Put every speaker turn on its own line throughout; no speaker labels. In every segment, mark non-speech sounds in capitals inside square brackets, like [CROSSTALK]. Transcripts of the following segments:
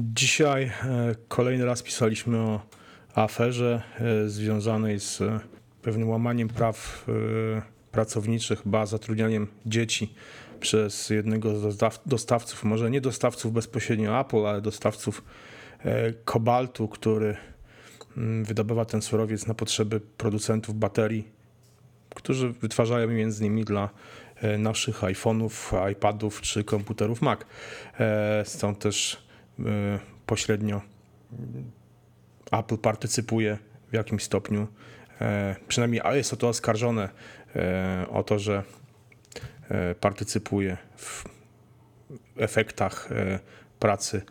Dzisiaj e, kolejny raz pisaliśmy o aferze e, związanej z pewnym łamaniem praw e, pracowniczych, ba zatrudnianiem dzieci przez jednego z dostawców, może nie dostawców bezpośrednio Apple, ale dostawców kobaltu, który mm, wydobywa ten surowiec na potrzeby producentów baterii, którzy wytwarzają między innymi dla naszych iPhone'ów, iPadów czy komputerów Mac. Stąd też E, pośrednio Apple partycypuje w jakimś stopniu, e, przynajmniej jest o to oskarżone, e, o to, że partycypuje w efektach pracy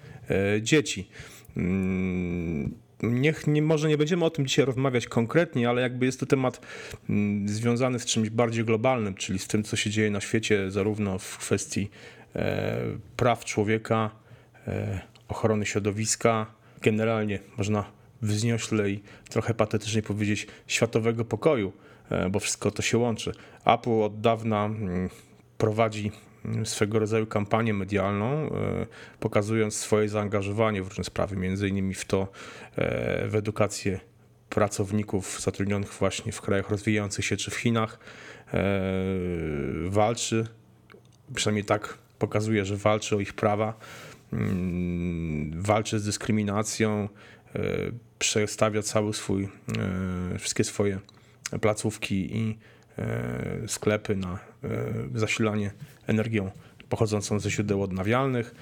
dzieci. Mm, niech nie, może nie będziemy o tym dzisiaj rozmawiać konkretnie, ale jakby jest to temat mm, związany z czymś bardziej globalnym, czyli z tym, co się dzieje na świecie, zarówno w kwestii praw człowieka, ochrony środowiska, generalnie można wzniośle i trochę patetycznie powiedzieć światowego pokoju, e, bo wszystko to się łączy. Apple od dawna mm, prowadzi mm, swego rodzaju kampanię medialną, e, pokazując swoje zaangażowanie w różne sprawy, między innymi w to, e, w edukację pracowników zatrudnionych właśnie w krajach rozwijających się czy w Chinach. Walczy, przynajmniej tak pokazuje, że walczy o ich prawa walczy z dyskryminacją, e, przestawia cały swój, e, wszystkie swoje placówki i e, sklepy na zasilanie energią pochodzącą ze źródeł odnawialnych.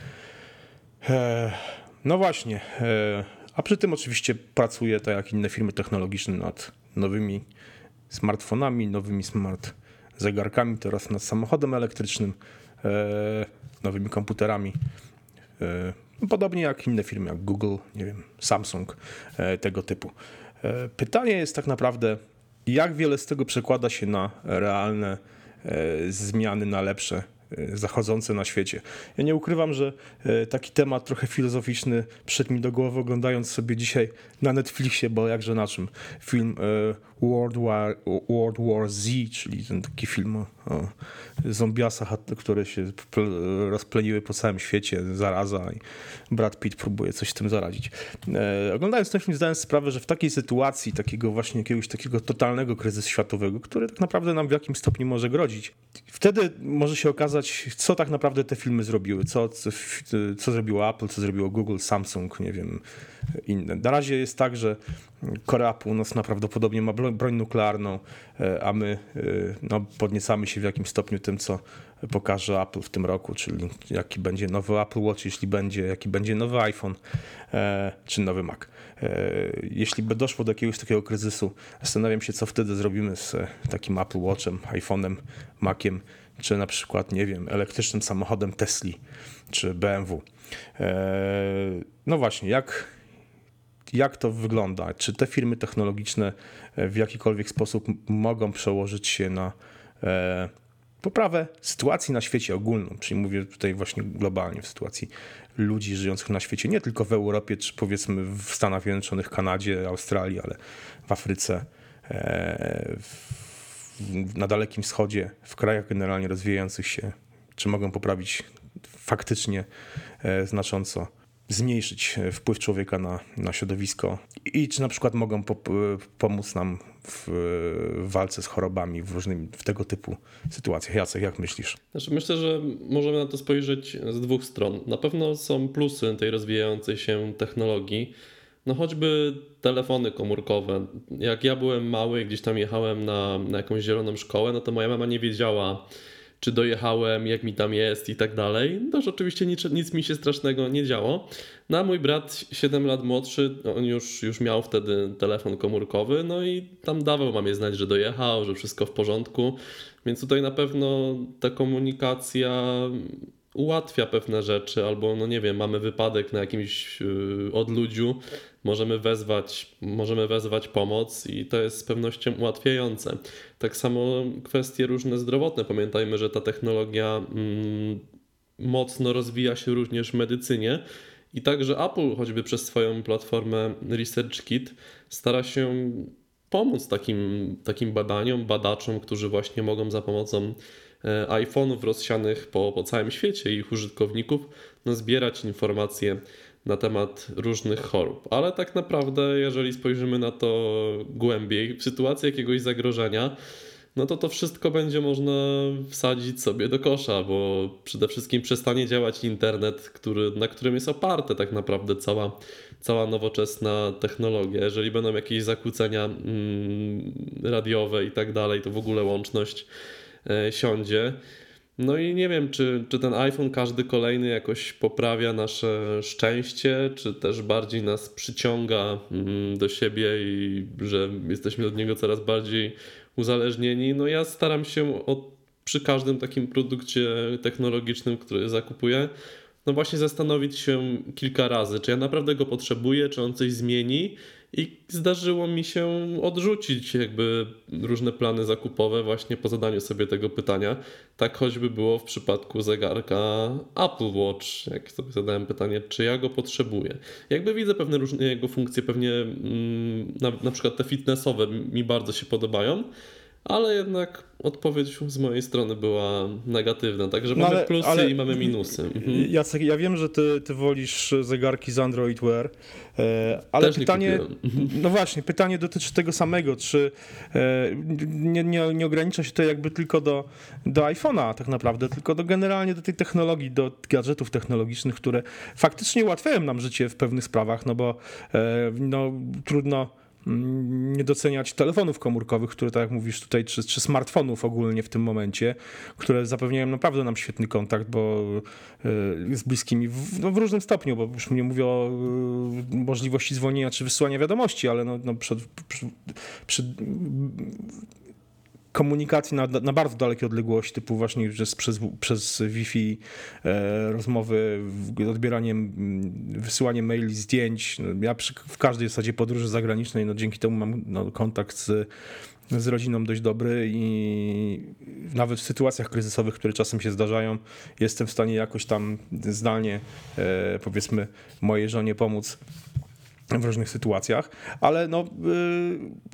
No właśnie, a przy tym oczywiście pracuje, tak jak inne firmy technologiczne, nad nowymi smartfonami, nowymi smart zegarkami, teraz nad samochodem elektrycznym, nowymi komputerami podobnie jak inne firmy, jak Google, nie wiem, Samsung, e, tego typu. E, pytanie jest tak naprawdę, jak wiele z tego przekłada się na realne zmiany na lepsze zachodzące na świecie. Ja nie ukrywam, że y, taki temat trochę filozoficzny przyszedł mi do głowy oglądając sobie dzisiaj na Netflixie, bo jakże na czym, film y, World War, World War Z, czyli ten taki film o, zombiasach, które się rozpleniły po całym świecie, zaraza i Brad Pitt próbuje coś z tym zaradzić. Oglądając ten film zdałem sprawę, że w takiej sytuacji, takiego właśnie jakiegoś takiego totalnego kryzysu światowego, który tak naprawdę nam w jakimś stopniu może grodzić, wtedy może się okazać, pokazać, co tak naprawdę te filmy zrobiły, co, co, co zrobiło Apple, co zrobiło Google, Samsung, nie wiem, inne. Na razie jest tak, że Korea Północna prawdopodobnie ma broń nuklearną, e, a my e, no, podniecamy się w jakimś stopniu tym, co pokaże Apple w tym roku, czyli jaki będzie nowy Apple Watch, jeśli będzie, jaki będzie nowy iPhone e, czy nowy Mac. Jeśli by doszło do jakiegoś takiego kryzysu, zastanawiam się, co wtedy zrobimy z takim Apple Watchem, iPhone'em, Maciem, czy na przykład, nie wiem, elektrycznym samochodem Tesli czy BMW. No właśnie, jak, jak to wygląda? Czy te firmy technologiczne e, w jakikolwiek sposób mogą przełożyć się na e, poprawę sytuacji na świecie ogólną, czyli mówię tutaj właśnie globalnie, w sytuacji ludzi żyjących na świecie, nie tylko w Europie, czy powiedzmy w Stanach Zjednoczonych, Kanadzie, Australii, ale w Afryce, e, na Dalekim Wschodzie, w krajach generalnie rozwijających się, czy mogą poprawić faktycznie znacząco zmniejszyć e, wpływ człowieka na, na środowisko i czy na przykład mogą po, pomóc nam w, walce z chorobami w różnych w tego typu sytuacjach. Jacek, jak myślisz?
Znaczy myślę, że możemy na to spojrzeć z dwóch stron. Na pewno są plusy tej rozwijającej się technologii. No choćby telefony komórkowe. Jak ja byłem mały, gdzieś tam jechałem na, na jakąś zieloną szkołę, no to moja mama nie wiedziała, czy dojechałem, jak mi tam jest i tak dalej. No to oczywiście nic, nic mi się strasznego nie działo. No a mój brat 7 lat młodszy, on już, już miał wtedy telefon komórkowy, no i tam dawał mamie znać, że dojechał, że wszystko w porządku. Więc tutaj na pewno ta komunikacja ułatwia pewne rzeczy, albo no nie wiem, mamy wypadek na jakimś yy, odludziu, możemy wezwać, możemy wezwać pomoc i to jest z pewnością ułatwiające. Tak samo kwestie różne zdrowotne. Pamiętajmy, że ta technologia mm, mocno rozwija się również w medycynie. I także Apple, choćby przez swoją platformę ResearchKit, stara się pomóc takim, takim badaniom, badaczom, którzy właśnie mogą za pomocą iPhone'ów rozsianych po, po całym świecie i ich użytkowników no, zbierać informacje na temat różnych chorób. Ale tak naprawdę, jeżeli spojrzymy na to głębiej, w sytuacji jakiegoś zagrożenia, no to to wszystko będzie można wsadzić sobie do kosza, bo przede wszystkim przestanie działać internet, który, na którym jest oparte tak naprawdę cała, cała nowoczesna technologia. Jeżeli będą jakieś zakłócenia mm, radiowe i tak dalej, to w ogóle łączność e, siądzie. No i nie wiem, czy, czy ten iPhone każdy kolejny jakoś poprawia nasze szczęście, czy też bardziej nas przyciąga mm, do siebie i że jesteśmy od niego coraz bardziej uzależnieni. No ja staram się od, przy każdym takim produkcie technologicznym, który zakupuję, no właśnie zastanowić się kilka razy, czy ja naprawdę go potrzebuję, czy on coś zmieni. I zdarzyło mi się odrzucić jakby różne plany zakupowe właśnie po zadaniu sobie tego pytania. Tak choćby było w przypadku zegarka Apple Watch, jak sobie zadałem pytanie, czy ja go potrzebuję. Jakby widzę pewne różne jego funkcje, pewnie mm, na, na przykład te fitnessowe mi bardzo się podobają, ale jednak odpowiedź z mojej strony była negatywna. Także no mamy ale, plusy ale, i mamy minusy.
Mhm. Jacek, ja wiem, że ty, ty wolisz zegarki z Android Wear, e, ale Też pytanie, no właśnie, pytanie dotyczy tego samego, czy e, nie, nie, nie ogranicza się to jakby tylko do, do iPhone'a tak naprawdę, tylko do generalnie do tej technologii, do gadżetów technologicznych, które faktycznie ułatwiają nam życie w pewnych sprawach, no bo e, no, trudno nie doceniać telefonów komórkowych, które, tak jak mówisz tutaj, czy, czy smartfonów ogólnie w tym momencie, które zapewniają naprawdę nam świetny kontakt, bo e, z bliskimi w, no w różnym stopniu, bo już nie mówię o e, możliwości dzwonienia czy wysyłania wiadomości, ale no, no przed, przy, przy komunikacji na, na bardzo dalekie odległości, typu właśnie przez, przez, przez Wi-Fi e, rozmowy, odbieraniem, wysyłanie maili, zdjęć. No, ja przy, w każdej zasadzie podróży zagranicznej, no dzięki temu mam no, kontakt z, z rodziną dość dobry i nawet w sytuacjach kryzysowych, które czasem się zdarzają, jestem w stanie jakoś tam zdalnie, e, powiedzmy, mojej żonie pomóc w różnych sytuacjach, ale no,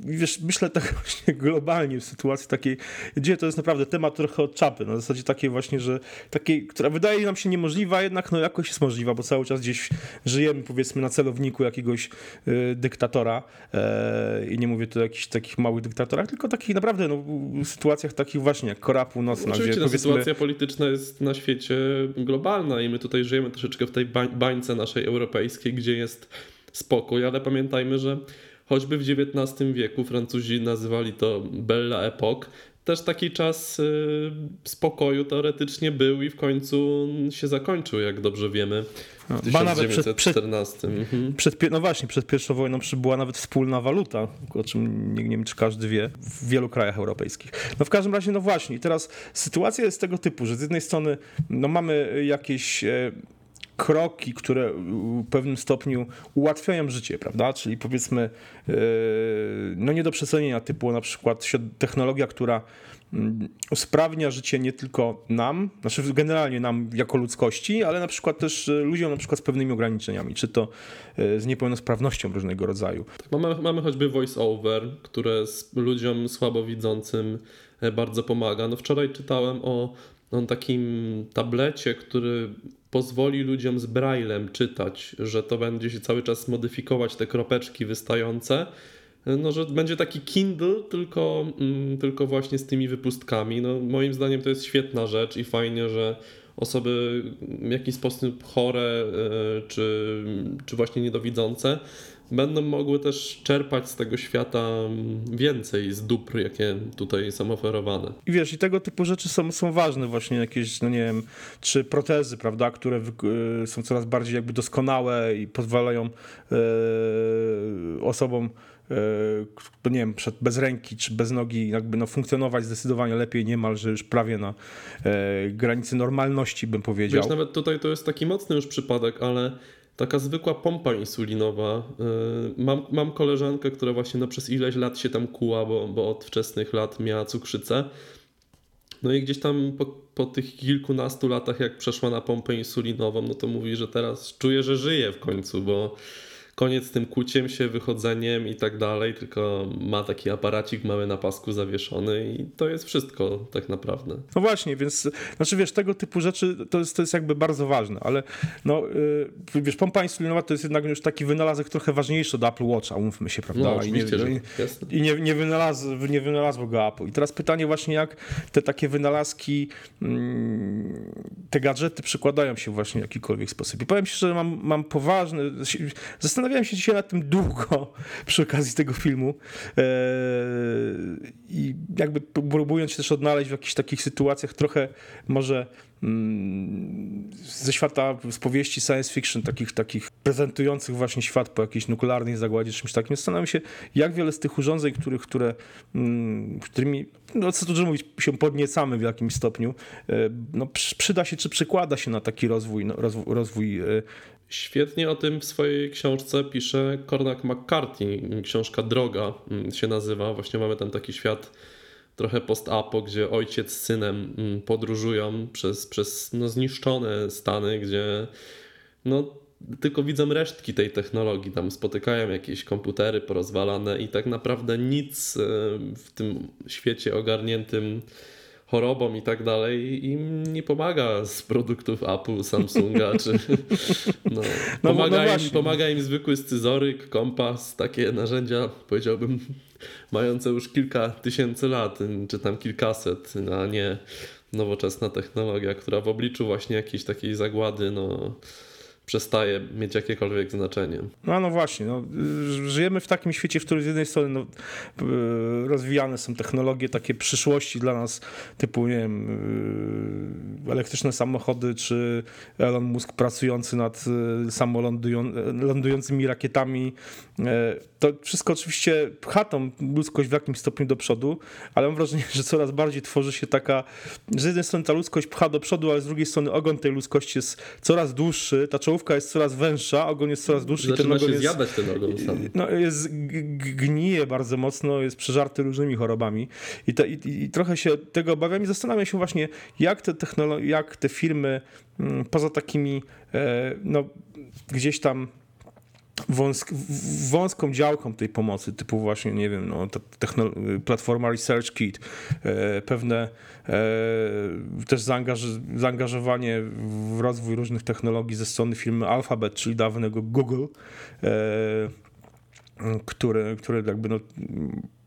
yy, wiesz, myślę tak [LAUGHS] właśnie globalnie w sytuacji takiej, gdzie to jest naprawdę temat trochę od czapy, na zasadzie takiej właśnie, że takiej, która wydaje nam się niemożliwa, jednak no jakoś jest możliwa, bo cały czas gdzieś żyjemy powiedzmy na celowniku jakiegoś yy, dyktatora yy, i nie mówię tu o jakichś takich małych dyktatorach, tylko takich naprawdę no, sytuacjach takich właśnie jak Korea Północna.
Oczywiście
gdzie,
ta powiedzmy... sytuacja polityczna jest na świecie globalna i my tutaj żyjemy troszeczkę w tej bańce naszej europejskiej, gdzie jest spokój, ale pamiętajmy, że choćby w XIX wieku Francuzi nazywali to Bella Epoque, też taki czas y, spokoju teoretycznie był i w końcu się zakończył, jak dobrze wiemy, w 1914. Przed,
mhm. przed, no właśnie, przed pierwszą wojną była nawet wspólna waluta, o czym nie, nie wiem, czy każdy wie, w wielu krajach europejskich. No w każdym razie, no właśnie, teraz sytuacja jest tego typu, że z jednej strony no mamy jakieś e, kroki, które w pewnym stopniu ułatwiają życie, prawda? Czyli powiedzmy, e, no nie do przecenienia, typu na przykład technologia, która mm, usprawnia życie nie tylko nam, znaczy generalnie nam jako ludzkości, ale na przykład też e, ludziom na przykład z pewnymi ograniczeniami, czy to e, z niepełnosprawnością różnego rodzaju.
Mamy, mamy choćby voice over, które ludziom słabowidzącym bardzo pomaga. No wczoraj czytałem o no, takim tablecie, który pozwoli ludziom z braillem czytać, że to będzie się cały czas modyfikować te kropeczki wystające. No, że będzie taki Kindle, tylko, mm, tylko właśnie z tymi wypustkami. No, moim zdaniem to jest świetna rzecz i fajnie, że osoby w jakiś sposób chore e, czy, czy właśnie niedowidzące będą mogły też czerpać z tego świata więcej z dóbr, jakie tutaj są oferowane.
I wiesz, i tego typu rzeczy są, są ważne, właśnie jakieś, no nie wiem, czy protezy, prawda, które y, są coraz bardziej jakby doskonałe i pozwalają y, osobom nie wiem, bez ręki czy bez nogi jakby no, funkcjonować zdecydowanie lepiej, niemalże już prawie na granicy normalności bym powiedział.
Wiesz, nawet tutaj to jest taki mocny już przypadek, ale taka zwykła pompa insulinowa. Y, mam, mam koleżankę, która właśnie no przez ileś lat się tam kuła, bo, bo od wczesnych lat miała cukrzycę. No i gdzieś tam po, po tych kilkunastu latach, jak przeszła na pompę insulinową, no to mówi, że teraz czuje, że żyje w końcu, bo koniec z tym kuciem się, wychodzeniem i tak dalej, tylko ma taki aparacik mały na pasku zawieszony i to jest wszystko tak naprawdę.
No właśnie, więc znaczy wiesz, tego typu rzeczy to jest, to jest jakby bardzo ważne, ale no yy, wiesz, pompa insulinowa to jest jednak już taki wynalazek trochę ważniejszy od Apple Watcha, umówmy się, prawda?
No, oczywiście,
I nie, i,
jasne.
i nie, nie, wynalaz, nie wynalazło go Apple. I teraz pytanie właśnie, jak te takie wynalazki, mm, te gadżety przykładają się właśnie w jakikolwiek sposób. I powiem ci, że mam, mam poważny, zastanawiałem się dzisiaj nad tym długo [LAUGHS] przy okazji tego filmu eee, i jakby próbując się też odnaleźć w jakichś takich sytuacjach trochę może mm, ze świata z powieści science fiction, takich, takich prezentujących właśnie świat po jakiejś nuklearnej zagładzie, czymś takim. Zastanawiam się, jak wiele z tych urządzeń, których, które, mm, którymi, no co tu dużo mówić, się podniecamy w jakimś stopniu, e, no, przyda się, czy przykłada się na taki rozwój, no, rozwój, rozwój e,
Świetnie o tym w swojej książce pisze Cormac McCarthy. Książka Droga mm, się nazywa. Właśnie mamy tam taki świat trochę post-apo, gdzie ojciec z synem mm, podróżują przez, przez no, zniszczone stany, gdzie no, tylko widzą resztki tej technologii. Tam spotykają jakieś komputery porozwalane i tak naprawdę nic e, w tym świecie ogarniętym chorobom i tak dalej im nie pomaga z produktów Apple, Samsunga, czy [LAUGHS] no, pomaga, no, no im, pomaga im zwykły scyzoryk, kompas, takie narzędzia, powiedziałbym, [LAUGHS] mające już kilka tysięcy lat, czy tam kilkaset, a nie nowoczesna technologia, która w obliczu właśnie jakiejś takiej zagłady, no przestaje mieć jakiekolwiek znaczenie.
No, no właśnie, no, żyjemy w takim świecie, w którym z jednej strony no, y, rozwijane są technologie takie przyszłości dla nas, typu nie wiem, y, elektryczne samochody, czy Elon Musk pracujący nad y, samolądującymi rakietami. To wszystko oczywiście pcha tą ludzkość w jakimś stopniu do przodu, ale mam wrażenie, że coraz bardziej tworzy się taka, że z jednej strony ta ludzkość pcha do przodu, ale z drugiej strony ogon tej ludzkości jest coraz dłuższy, ta czołówka jest coraz węższa, ogon jest coraz dłuższy.
Zaczyna
ten ogon
się
jest,
zjadać ten ogon sam.
No, jest, gnije bardzo mocno, jest przeżarty różnymi chorobami i, te, i, i trochę się tego obawiam i zastanawiam się właśnie, jak te technologie, jak te firmy mm, poza takimi e, no, gdzieś tam wąsk, wąską działką tej pomocy, typu właśnie, nie wiem, no, platforma Research Kit, e, pewne e, też zaangaż, zaangażowanie w rozwój różnych technologii ze strony firmy Alphabet, czyli dawnego Google, e, który, który jakby no,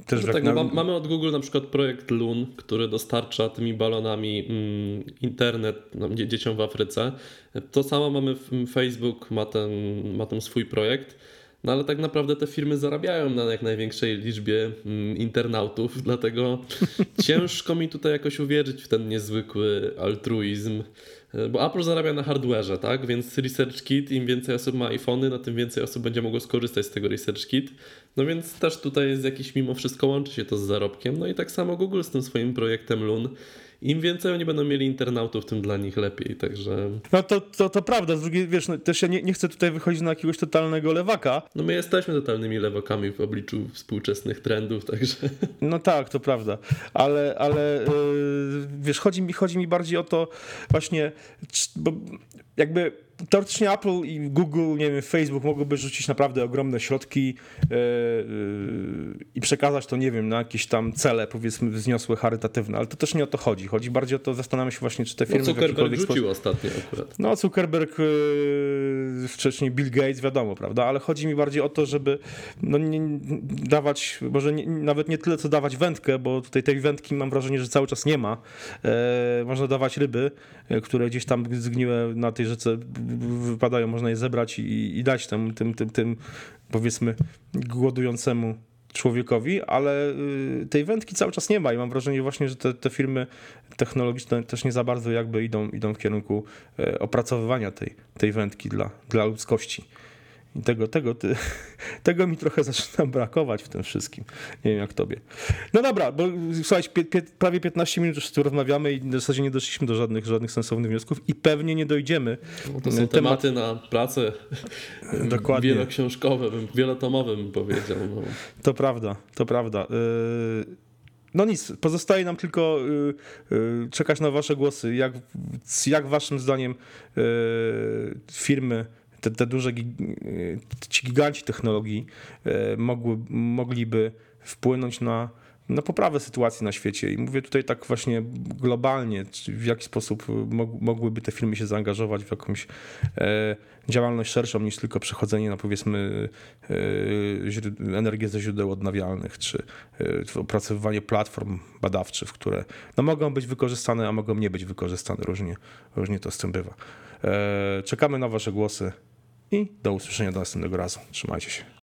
też
no tak, no, mamy od Google na przykład projekt Loon, który dostarcza tymi balonami mm, internet dzieciom w Afryce. To samo mamy w Facebook, ma ten, ma ten swój projekt. No ale tak naprawdę te firmy zarabiają na jak największej liczbie mm, internautów, [LAUGHS] dlatego ciężko mi tutaj jakoś uwierzyć w ten niezwykły altruizm, e, bo Apple zarabia na hardware'ze, tak? Więc Research Kit, im więcej osób ma iPhony, no tym więcej osób będzie mogło skorzystać z tego Research Kit. No więc też tutaj jest jakiś, mimo wszystko łączy się to z zarobkiem. No i tak samo Google z tym swoim projektem Loon im więcej oni będą mieli internautów, tym dla nich lepiej, także...
No to, to, to prawda, z drugiej, wiesz, no, też ja nie, nie chcę tutaj wychodzić na jakiegoś totalnego lewaka.
No my jesteśmy totalnymi lewakami w obliczu współczesnych trendów, [LAUGHS] także...
No tak, to prawda, ale, ale yy, wiesz, chodzi mi, chodzi mi bardziej o to właśnie, bo jakby teoretycznie Apple i Google, nie wiem, Facebook mogłyby rzucić naprawdę ogromne środki yy, yy, i przekazać to, nie wiem, na jakieś tam cele, powiedzmy, wzniosłe, charytatywne, ale to też nie o to chodzi. Chodzi bardziej o to, zastanawiam się właśnie, czy te firmy...
No Zuckerberg rzucił sposób... ostatnio akurat.
No Zuckerberg, yy, wcześniej Bill Gates, wiadomo, prawda, ale chodzi mi bardziej o to, żeby no, nie dawać, może nie, nawet nie tyle, co dawać wędkę, bo tutaj tej wędki mam wrażenie, że cały czas nie ma. można dawać ryby, które gdzieś tam zgniłe na tej rzece wypadają, można je zebrać i, i dać tym, tym, tym, tym, powiedzmy, głodującemu człowiekowi, ale y, tej wędki cały czas nie ma i mam wrażenie właśnie, że te, te firmy technologiczne też nie za bardzo jakby idą, idą w kierunku e, opracowywania tej, tej wędki dla, dla ludzkości. I tego, tego, ty, [LAUGHS] tego mi trochę zaczyna brakować w tym wszystkim. Nie wiem jak tobie. No dobra, bo słuchajcie, pie, pie, prawie 15 minut już tu rozmawiamy i w zasadzie nie doszliśmy do żadnych, żadnych sensownych wniosków i pewnie nie dojdziemy.
No to są tematy na pracę [LAUGHS] Dokładnie. wieloksiążkowe, wielotomowe bym powiedział. No.
To prawda, to prawda. Y, no nic, pozostaje nam tylko y, y, czekać na wasze głosy. Jak, jak waszym zdaniem firmy te, te duże, y, ci giganci technologii e, mogły, mogliby wpłynąć na, na poprawę sytuacji na świecie. I mówię tutaj tak właśnie globalnie, w jaki sposób mog, mogłyby te firmy się zaangażować w jakąś e, działalność szerszą niż tylko przechodzenie na powiedzmy e, energię ze źródeł odnawialnych, czy e, opracowywanie platform badawczych, które no, mogą być wykorzystane, a mogą nie być wykorzystane. Różnie, różnie to z tym bywa. E, Czekamy na Wasze głosy i do usłyszenia do następnego razu. Trzymajcie się.